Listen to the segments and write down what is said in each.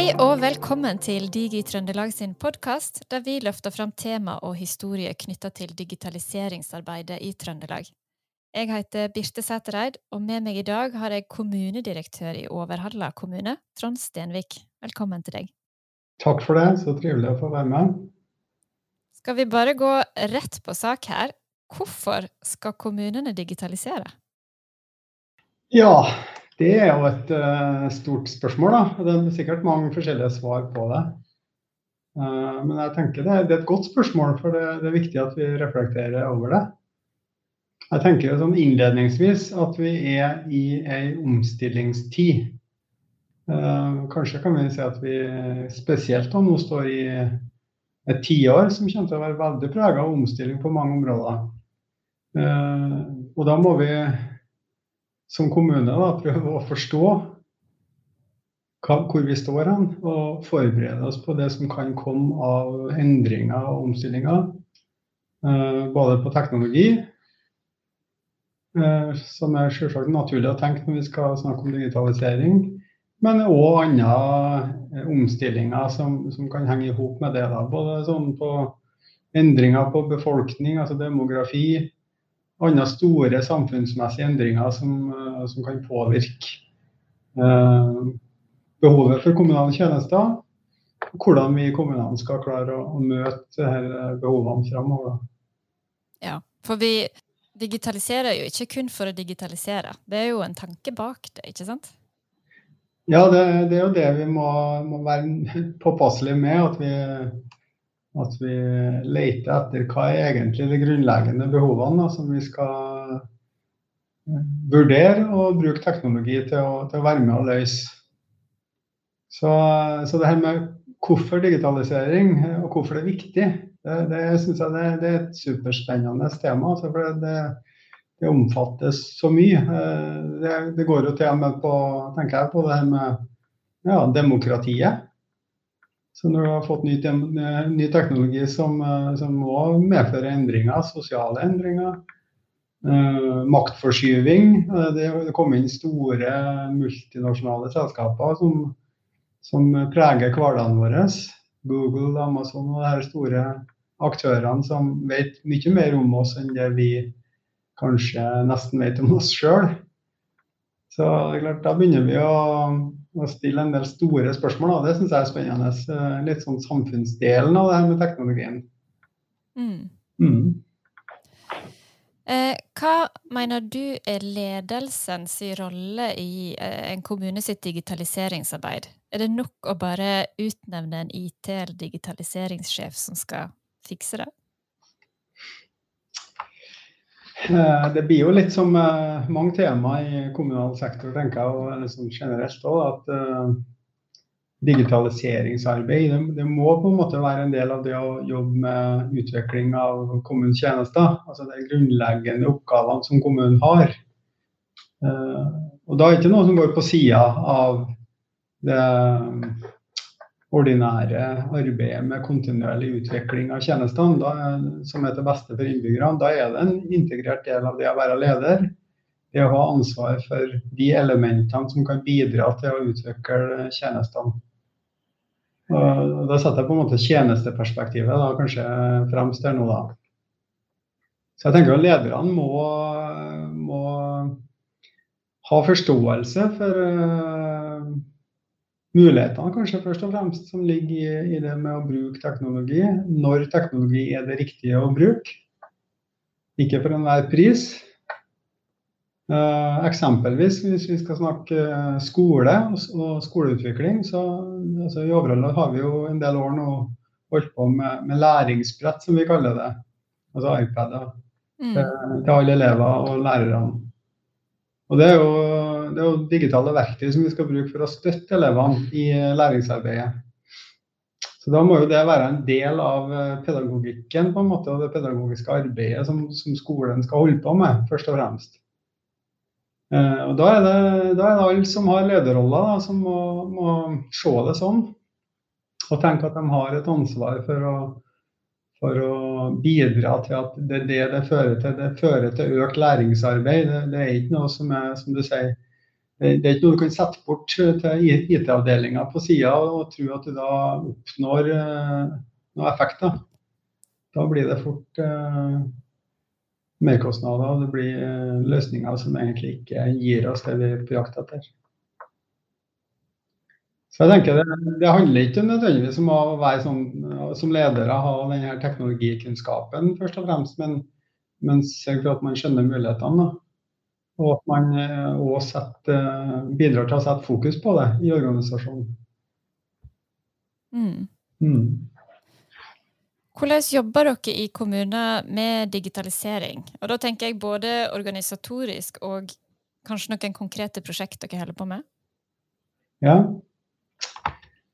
Hei og velkommen til Digi Trøndelag sin podkast, der vi løfter fram tema og historie knytta til digitaliseringsarbeidet i Trøndelag. Jeg heter Birte Sætereid, og med meg i dag har jeg kommunedirektør i Overhalla kommune, Trond Stenvik. Velkommen til deg. Takk for det, så trivelig å få være med. Skal vi bare gå rett på sak her? Hvorfor skal kommunene digitalisere? Ja, det er jo et uh, stort spørsmål. da. Det er sikkert mange forskjellige svar på det. Uh, men jeg tenker det, det, er et godt spørsmål, for det, det, er viktig at vi reflekterer over det. Jeg tenker sånn innledningsvis at vi er i ei omstillingstid. Uh, kanskje kan vi si at vi spesielt nå står i et tiår som kommer til å være veldig prega av omstilling på mange områder. og da må vi som kommune da, prøve å forstå hva, hvor vi står hen, og forberede oss på det som kan komme av endringer og omstillinger. Eh, både på teknologi, eh, som er selvsagt naturlig å tenke når vi skal snakke om digitalisering, men òg andre eh, omstillinger som, som, kan henge i hop med det. Da. Både sånn på endringer på befolkning, altså demografi, andre store samfunnsmessige endringer som, eh, som kan påvirke eh, behovet for kommunale tjenester. Og hvordan vi i kommunene skal klare å, å møte disse behovene framover. Ja, for vi digitaliserer jo ikke kun for å digitalisere. Det er jo en tanke bak det, ikke sant? Ja, det, det er jo det vi må, må være påpasselige med. At vi at vi leter etter hva er egentlig de grunnleggende behovene da, som vi skal eh, vurdere og bruke teknologi til å, til å være med og løse. Så, så, det her med hvorfor digitalisering og hvorfor det er viktig, det, det synes jeg det, det, er et superspennende tema. Altså for det, det, omfattes så mye. Eh, det, går jo til og med på, tenker jeg, på det her med ja, demokratiet. Så når du har fått ny, ny teknologi som, eh, som, må medføre endringer, sosiale endringer, eh, maktforskyving eh, Det, kommer inn store multinasjonale selskaper som, som preger hverdagen vår. Google, Amazon og de store aktørene som vet mye mer om oss enn det vi kanskje nesten vet om oss sjøl. Så det er klart, da begynner vi å å stille en del store spørsmål. Det syns jeg er spennende. Eh, litt sånn samfunnsdelen av det her med teknologien. Mm. Mm. Eh, hva mener du er ledelsens rolle i eh, en kommune sitt digitaliseringsarbeid? Er det nok å bare utnevne en IT- eller digitaliseringssjef som skal fikse det? Eh, det blir jo litt som eh, mange tema i kommunal sektor, tenker jeg, og liksom generelt òg, at uh, digitaliseringsarbeid det, må på en måte være en del av det å jobbe med utvikling av kommunens tjenester. Altså de grunnleggende oppgavene som kommunen har. Og da er det ikke noe som går på sida av det ordinære arbeidet med kontinuerlig utvikling av tjenestene, da, som er til beste for innbyggerne, da er det en integrert del av det å være leder. Det å ha ansvar for de elementene som kan bidra til å utvikle tjenestene. Og da setter jeg på en måte tjenesteperspektivet da, kanskje fremst der nå, da. Så jeg tenker at lederne må, må ha forståelse for mulighetene kanskje først og fremst som ligger i, i, det med å bruke teknologi. Når teknologi er det riktige å bruke. Ikke for enhver pris. Uh, eksempelvis hvis vi skal snakke skole og, og skoleutvikling, så altså, i Overhalla har vi jo en del år nå holdt på med, med læringsbrett, som vi kaller det. Altså iPader mm. til, til alle elever og lærerne. Og det er jo det er jo digitale verktøy som vi skal bruke for å støtte elevene i læringsarbeidet. Så Da må jo det være en del av eh, pedagogikken på en måte, og det pedagogiske arbeidet som, som skolen skal holde på med, først og fremst. Eh, og Da er det, da er det alle som har lederroller, da, som må, må, se det sånn. Og tenke at de har et ansvar for å, for å bidra til at det er det det fører til. Det fører til økt læringsarbeid. Det, det er ikke noe som er, som du sier, det er ikke noe du kan sette bort til IT-avdelinga på sida og tro at du da oppnår noe effekter. Da blir det fort merkostnader, og det blir løsninger som egentlig ikke gir oss det vi er på jakt etter. Så jeg tenker det, det handler ikke nødvendigvis om å være som, som ledere ha denne teknologikunnskapen, først og fremst, men, men sørge for at man skjønner mulighetene. Da. Og at man også bidrar til å sette fokus på det i organisasjonen. Mm. Mm. Hvordan jobber dere i kommuner med digitalisering? Og da tenker jeg både organisatorisk og kanskje noen konkrete prosjekt dere holder på med? Ja,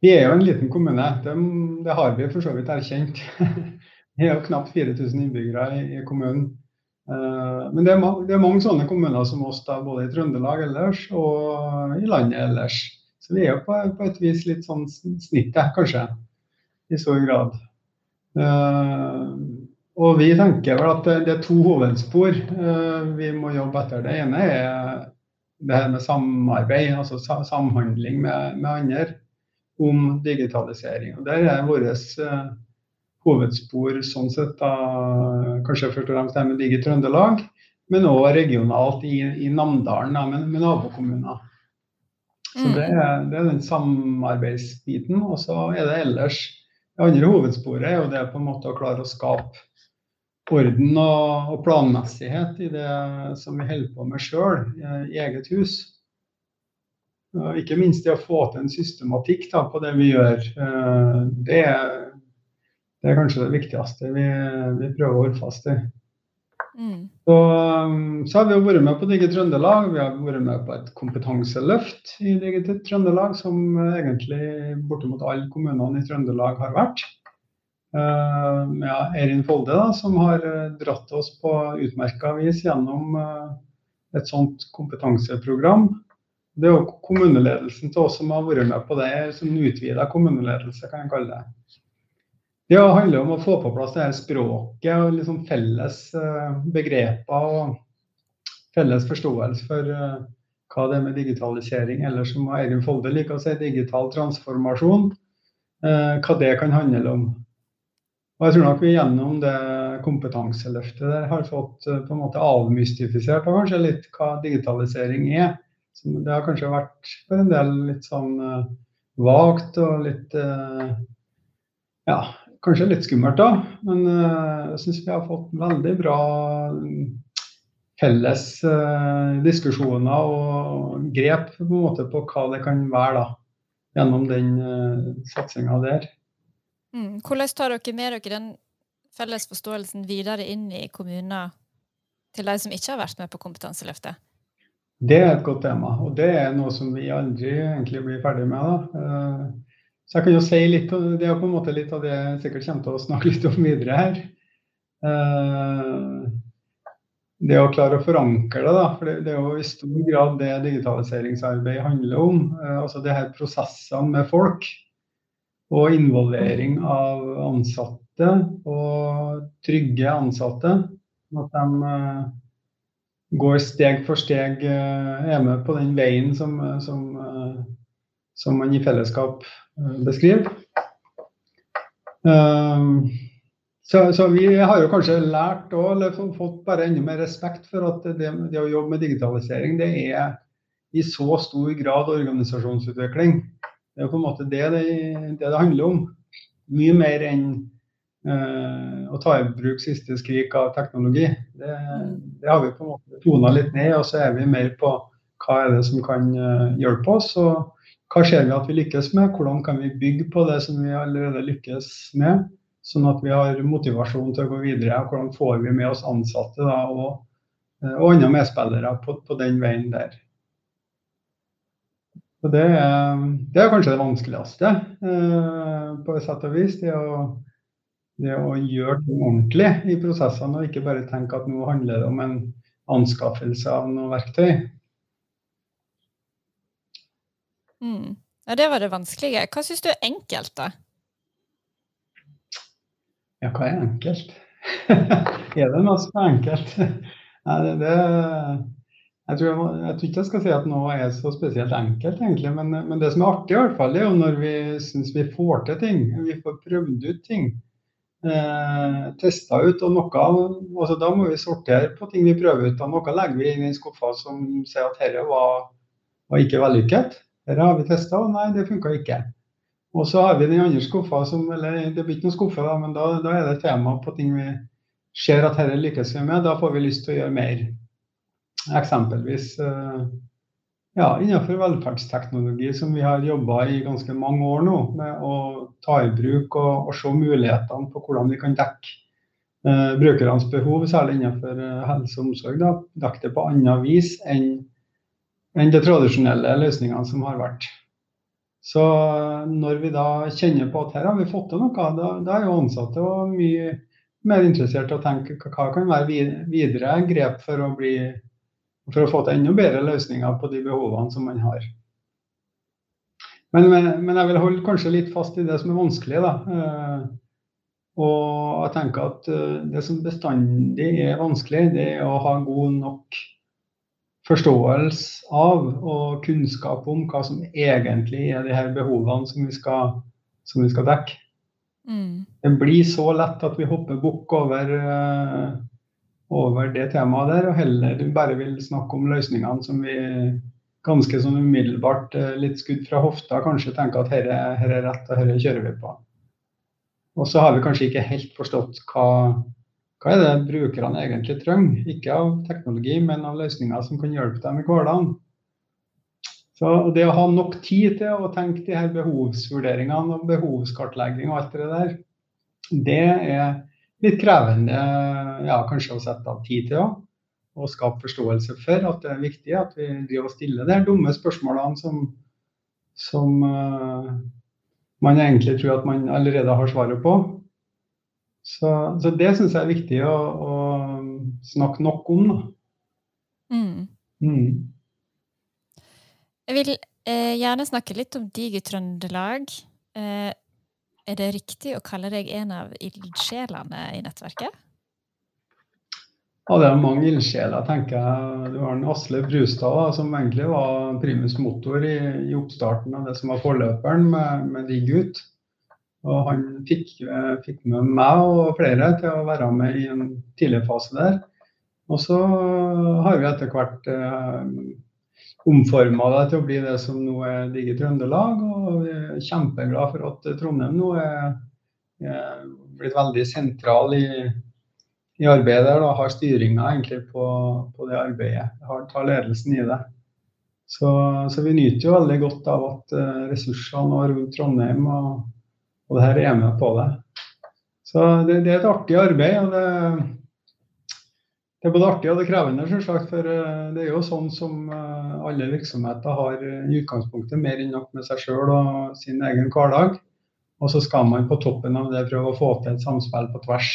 vi er jo en liten kommune. Det, det har vi for så vidt erkjent. Vi er jo knapt 4000 innbyggere i, i kommunen. Uh, men det er, det er, mange sånne kommuner som oss, da, både i Trøndelag ellers og i landet ellers. Så vi er på, på et vis litt sånn snittet, kanskje, i stor grad. Uh, og vi tenker vel at det, det er to hovedspor uh, vi må jobbe etter. Det ene er det her med samarbeid, altså samhandling med, med andre om digitalisering. Og Der er vårt uh, hovedspor sånn sett da, kanskje først og fremst det med Digi Trøndelag, men òg regionalt i, i Namdalen da, med, med nabokommuner. Så det mm. er, det er, den samarbeidsbiten. Og så er det ellers Det andre hovedsporet er jo det på en måte å klare å skape orden og, og planmessighet i det som vi holder på med sjøl, i eget hus. Ikke minst det å få til en systematikk da, på det vi gjør. Eh, det er, det er kanskje det viktigste vi, vi prøver å holde fast i. Mm. Så, så, har vi jo vært med på Digi Trøndelag. Vi har vært med på et kompetanseløft i Digi Trøndelag, som egentlig bortimot alle kommunene i Trøndelag har vært. Uh, ja, Eirin Folde, da, som har dratt oss på utmerka vis gjennom uh, et sånt kompetanseprogram det er jo kommuneledelsen til oss som har vært med på det, som utvida kommuneledelse, kan jeg kalle det. Det handler om å få på plass det her språket og liksom felles eh, begreper og felles forståelse for eh, hva det er med digitalisering, eller som Eirin Folde liker å si, digital transformasjon. Eh, hva det kan handle om. Og jeg tror nok vi gjennom det kompetanseløftet der har fått på en måte avmystifisert kanskje litt hva digitalisering er. Det har kanskje vært for en del litt sånn vagt og litt Ja, kanskje litt skummelt, da. Men uh, jeg syns vi har fått veldig bra felles uh, diskusjoner og grep på, en måte, på hva det kan være da, gjennom den uh, satsinga der. Mm. Hvordan tar dere med dere den felles forståelsen videre inn i kommuner til de som ikke har vært med på Kompetanseløftet? Det er et godt tema, og det er noe som vi aldri egentlig blir ferdig med. Da. Eh, så jeg kan jo si litt, Det er på en måte litt av det jeg sikkert kommer til å snakke litt om videre her. Eh, det å klare å forankre det, da, for det er jo i stor grad det digitaliseringsarbeidet handler om. Eh, altså det her prosessene med folk. Og involvering av ansatte og trygge ansatte. At de går steg for steg, eh, er med på den veien som, eh, som, eh, som man i fellesskap beskriver. Så, så, vi har jo kanskje lært og, eller fått bare enda mer respekt for at det, det, å jobbe med digitalisering, det er i så stor grad organisasjonsutvikling. Det er på en måte det det, det, det handler om. Mye mer enn Eh, å ta i bruk siste skrik av teknologi. Det, det har vi på en måte tona litt ned, og så er vi mer på hva er det som kan eh, hjelpe oss. og hva ser vi at vi lykkes med, hvordan kan vi bygge på det som vi allerede lykkes med, sånn at vi har motivasjon til å gå videre. Hvordan får vi med oss ansatte da, og, eh, og andre medspillere på, på, den veien der. Det, det er kanskje det vanskeligste, eh, på et sett og vis. det å det å gjøre ting ordentlig i prosessene, og ikke bare tenke at nå handler det om en anskaffelse av noe verktøy. Mm. Ja, det var det vanskelige. Hva syns du er enkelt, da? Ja, hva er enkelt? er det noe som er enkelt? Nei, det, det, jeg, tror jeg, jeg, tror ikke jeg skal si at noe er så spesielt enkelt, egentlig. Men, men det som er artig, i hvert fall, er jo når vi syns vi får til ting. Vi får prøvd ut ting. Eh, testa ut. Og noe altså Da må vi sortere på ting vi prøver ut. Og noe legger vi inn i skuffa som sier at dette var, var ikke vellykket. Dette har vi testa, og nei, det funka ikke. Og så har vi den andre skuffa som Eller det blir ikke noen skuffe, da, men da, da er det tema på ting vi ser at dette lykkes vi med. Da får vi lyst til å gjøre mer. Eksempelvis eh, ja, innenfor velferdsteknologi, som vi har jobba i ganske mange år nå, med å ta i bruk og, og se mulighetene på hvordan vi kan dekke eh, brukernes behov, særlig innenfor eh, helse og omsorg. Da, dekke det på annet vis enn, enn de tradisjonelle løsningene som har vært. Så når vi da kjenner på at her har vi fått til noe, da, da er jo ansatte og mye mer interessert i å tenke hva kan være videre grep for å bli for å få til enda bedre løsninger på de behovene som man har. Men, men, jeg vil holde kanskje litt fast i det som er vanskelig. Da. Eh, og jeg tenker at eh, det som bestandig er vanskelig, det er å ha god nok forståelse av og kunnskap om hva som egentlig er de her behovene som vi skal, som vi skal dekke. Mm. Det blir så lett at vi hopper bukk over uh, over det temaet der, og heller bare vil snakke om løsningene som vi ganske sånn umiddelbart, eh, litt skudd fra hofta, kanskje tenker at her er, her er rett og her kjører vi på. Og så har vi kanskje ikke helt forstått hva, hva er det brukerne egentlig trenger. Ikke av teknologi, men av løsninger som kan hjelpe dem i hverdagen. Så Det å ha nok tid til å tenke de her behovsvurderingene og behovskartlegging og alt det der, det er litt krevende ja, kanskje å sette av tid til òg. Og skape forståelse for at det er viktig at vi driver og stiller de dumme spørsmålene som, som uh, man egentlig tror at man allerede har svaret på. Så, så det syns jeg er viktig å, å, snakke nok om. Mm. Mm. Jeg vil eh, gjerne snakke litt om Digitrøndelag. Eh, er det riktig å kalle deg en av ildsjelene i nettverket? Ja, det er mange ildsjeler, tenker jeg. Du har en Asle Brustad, da, som egentlig var primus motor i, i, oppstarten av det som var forløperen med, med Diggut. Og han fikk, fikk, med meg og flere til å være med i en tidlig fase der. Og så har vi etter hvert eh, omforma det til å bli det som nå er Digi Trøndelag. Og vi er kjempeglade for at Trondheim nå er, er blitt veldig sentral i, i arbeidet der. Da, har styringa egentlig på, på, det arbeidet. Har, tar ledelsen i det. Så, så, vi nyter jo veldig godt av at uh, ressursene rundt Trondheim og, og det her er med på det. Så det, det er et artig arbeid. og det det er både artig og det krevende, selvsagt. For eh, det er jo sånn som eh, alle virksomheter har i utgangspunktet mer enn nok med seg sjøl og sin egen hverdag. Og så skal man på toppen av det prøve å få til et samspill på tvers.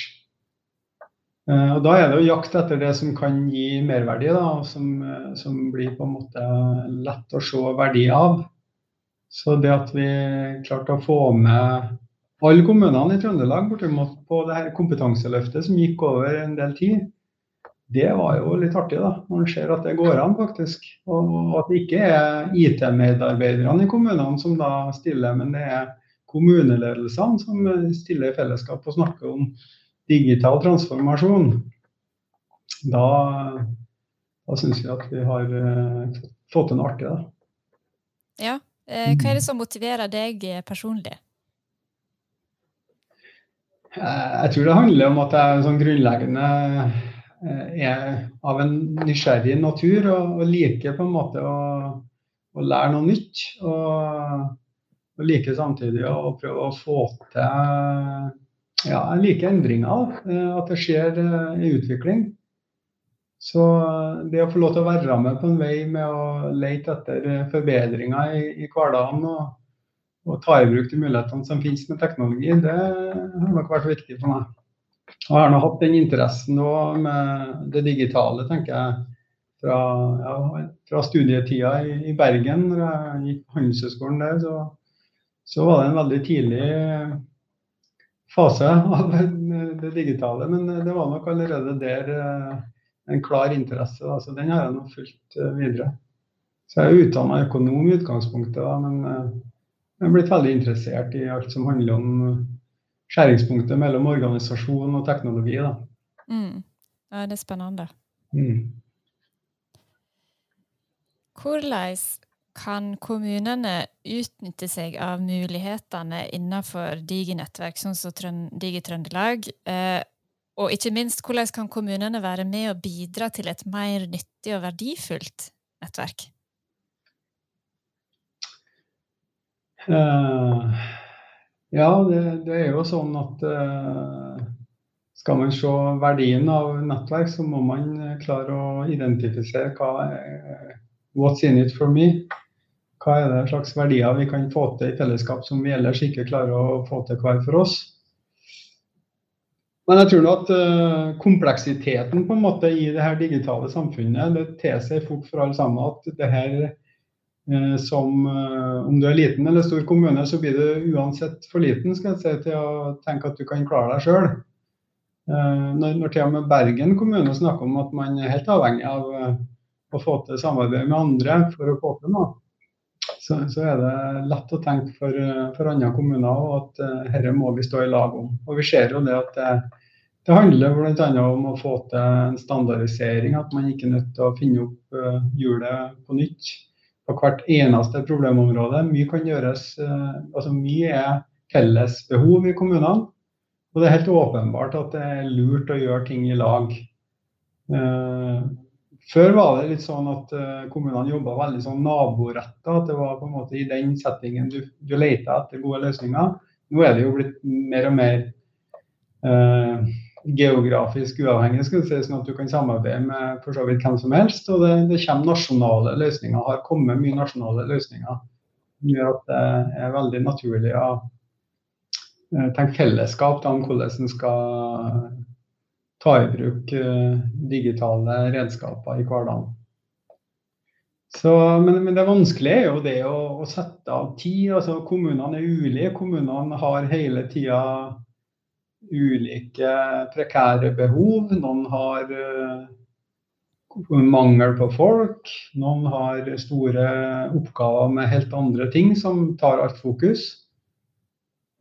Eh, og Da er det jo jakt etter det som kan gi merverdi, da, som, som blir på en måte lett å se verdi av. Så det at vi klarte å få med alle kommunene i Trøndelag bortimot på det her kompetanseløftet som gikk over en del tid, det var jo litt artig, da. Når man ser at det går an, faktisk. Og at det ikke er IT-medarbeiderne i kommunene som da stiller, men det er kommuneledelsene som stiller i fellesskap og snakker om digital transformasjon. Da, da syns vi at vi har uh, fått til noe artig, da. Ja. Eh, hva er det som motiverer deg personlig? Eh, jeg tror det handler om at jeg sånn grunnleggende Eh, er av en nysgjerrig natur og, og liker på en måte å, å lære noe nytt. Og, og liker samtidig å prøve å få til Ja, jeg liker endringer. Eh, at det skjer en utvikling. Så det å få lov til å være med på en vei med å lete etter forbedringer i, i hverdagen og, og, ta i bruk de mulighetene som finnes med teknologi, det har nok vært viktig for meg. Og jeg har nå hatt den interessen nå med det digitale, tenker jeg. Fra, ja, fra studietida i, i, Bergen, når jeg gikk på Handelshøyskolen der, så, så, var det en veldig tidlig fase av det digitale. Men det var nok allerede der eh, en klar interesse. Da. Så den har jeg nå fulgt uh, videre. Så jeg er utdanna økonom i utgangspunktet, da, men uh, jeg er blitt veldig interessert i alt som handler om skjæringspunktet mellom organisasjon og teknologi. Mm. Ja, det er spennende. Mm. Hvordan kan kommunene utnytte seg av mulighetene innenfor Digi-nettverk, sånn som Digi Trøndelag? Eh, og ikke minst, hvordan kan kommunene være med og bidra til et mer nyttig og verdifullt nettverk? Uh, ja, det, det, er jo sånn at uh, skal man se verdien av nettverk, så må man klare å identifisere hva er What's in it for me? Hva er det slags verdier vi kan få til i fellesskap som vi ellers ikke klarer å få til hver for oss? Men jeg tror at kompleksiteten på en måte i det her digitale samfunnet det tilsier fort for alle sammen at det her som uh, Om du er liten eller stor kommune, så blir du uansett for liten skal jeg si, til å tenke at du kan klare deg sjøl. Når, når til og med Bergen kommune snakker om at man er helt avhengig av å få til samarbeid med andre for å få til noe, så, så, er det lett å tenke for, for andre kommuner at herre må vi stå i lag om. Og Vi ser jo det at det, det handler bl.a. om å få til en standardisering, at man ikke er nødt til å finne opp hjulet på nytt hvert eneste problemområde. Mye kan gjøres, uh, altså mye er felles behov i kommunene. Og det er helt åpenbart at det er lurt å gjøre ting i lag. Uh, før var det litt sånn at uh, kommunene jobba veldig sånn naboretta. At det var på en måte i den settingen du, du leita etter gode løsninger. Nå er det jo blitt mer og mer uh, geografisk uavhengig, skal si, sånn at du kan samarbeide med for så vidt hvem som helst. Og det, det kommer nasjonale løsninger, har kommet mye nasjonale løsninger. Som gjør at det er veldig naturlig å uh, tenke fellesskap da, om hvordan en skal ta i bruk uh, digitale redskaper i hverdagen. Så, men, men, det vanskelige er jo det å, å sette av tid. altså Kommunene er ulike. Kommunene har hele tida ulike prekære behov. Noen har uh, mangel på folk. Noen har store oppgaver med helt andre ting som tar alt fokus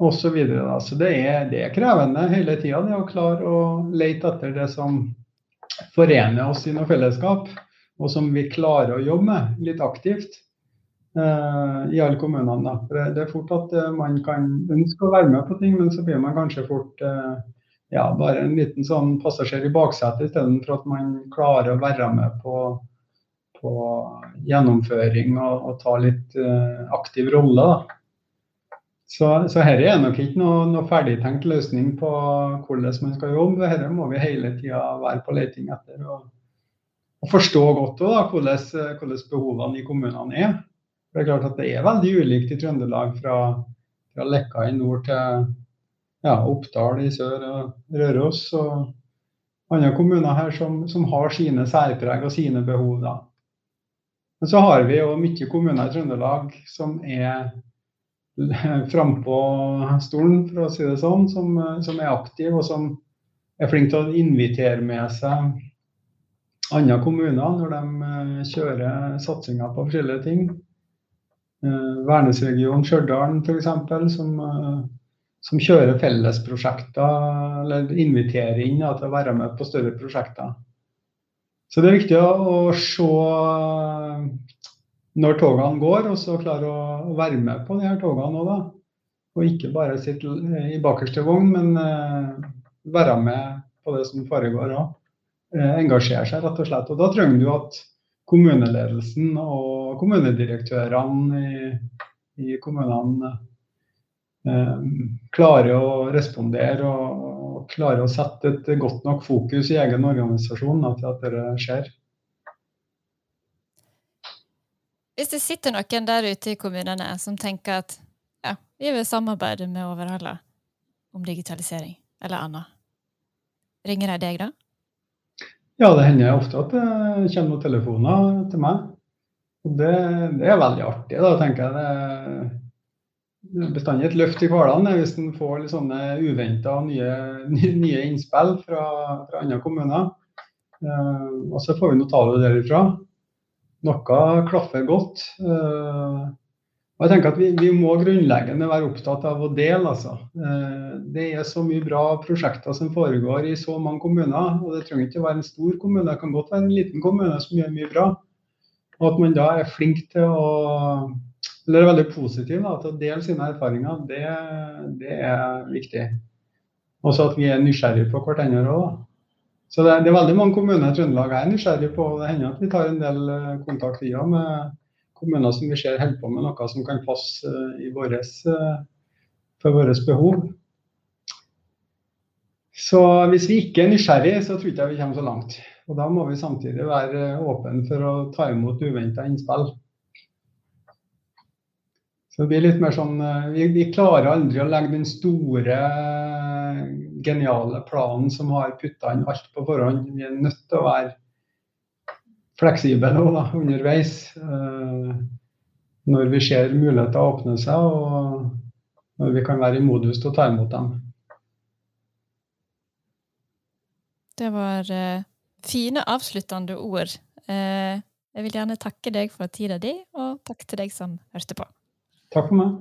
og Så, videre, så det er, det er krevende hele tida å klare å lete etter det som forener oss i noe fellesskap, og som vi klarer å jobbe med litt aktivt i alle kommunene. For det er fort at uh, man kan ønske å være med på ting, men så blir man kanskje fort uh, ja, bare en liten sånn passasjer i baksetet istedenfor at man klarer å være med på, på gjennomføring og, og, ta litt aktiv rolle. da. Så, så dette er nok ikke noe, noe ferdigtenkt løsning på hvordan man skal jobbe. Dette må vi hele tida være på leting etter. Og, og forstå godt da, hvordan, hvordan, behovene i kommunene er. Det er klart at det er veldig ulikt i Trøndelag fra, fra Lekka i nord til ja, Oppdal i sør og Røros. og andre kommuner her som, som har sine særpreg og sine behov. da. Men så har vi jo mye kommuner i Trøndelag som er frampå stolen, for å si det sånn, som, som, er aktiv og som er flink til å invitere med seg andre kommuner når de uh, kjører satsinger på forskjellige ting. Uh, Værnesregionen Stjørdal f.eks., som, uh, som kjører fellesprosjekter, eller inviterer inn ja, til å være med på større prosjekter. Så det er viktig å, se når togene går, og så klare å være med på de her togene òg, da. Og ikke bare sitte i bakerste vogn, men være med på det som foregår òg. Eh, engasjere seg, rett og slett. Og da trenger du at kommuneledelsen og kommunedirektørene i, i kommunene eh, klarer å respondere og, og klarer å sette et godt nok fokus i egen organisasjon da, til at det skjer. Hvis det sitter noen der ute i kommunene som tenker at ja, vi vil samarbeide med Overhalla om digitalisering eller annet, ringer de deg da? Ja, det hender ofte at det kommer noen telefoner til meg. Og det, det er veldig artig, da, tenker jeg. Det er bestandig et løft i hverdagen hvis en får litt sånne uventa nye, nye innspill fra, fra andre kommuner. Og så får vi nå ta det derifra. Noe klaffer godt. Og jeg tenker at vi, vi, må grunnleggende være opptatt av å dele. Altså. Eh, det er så mye bra prosjekter som foregår i så mange kommuner. og Det trenger ikke å være en stor kommune, det kan godt være en liten kommune som gjør mye bra. Og at man da er flink til å eller er veldig positiv da, til å dele sine erfaringer, det, det er viktig. Også at vi er nysgjerrige på hverandre òg. Så det, det, er veldig mange kommuner i Trøndelag jeg er nysgjerrig på. Det hender at vi tar en del eh, kontakt via med kommuner som vi ser holder på med noe som kan passe eh, i våres, eh, for våre behov. Så hvis vi ikke er nysgjerrig, så tror jeg ikke vi kommer så langt. Og da må vi samtidig være åpne for å ta imot uventa innspill. Så det blir litt mer sånn eh, vi, vi, klarer aldri å legge den store, geniale planen som har putta inn alt på forhånd. Vi er nødt til å være fleksible da, underveis. Eh, når vi ser muligheter åpne seg, og når vi kan være i modus til å ta imot dem. Det var uh, fine avsluttende ord. Uh, jeg vil gjerne takke deg for tida di, og takk til deg som hørte på. Takk for meg.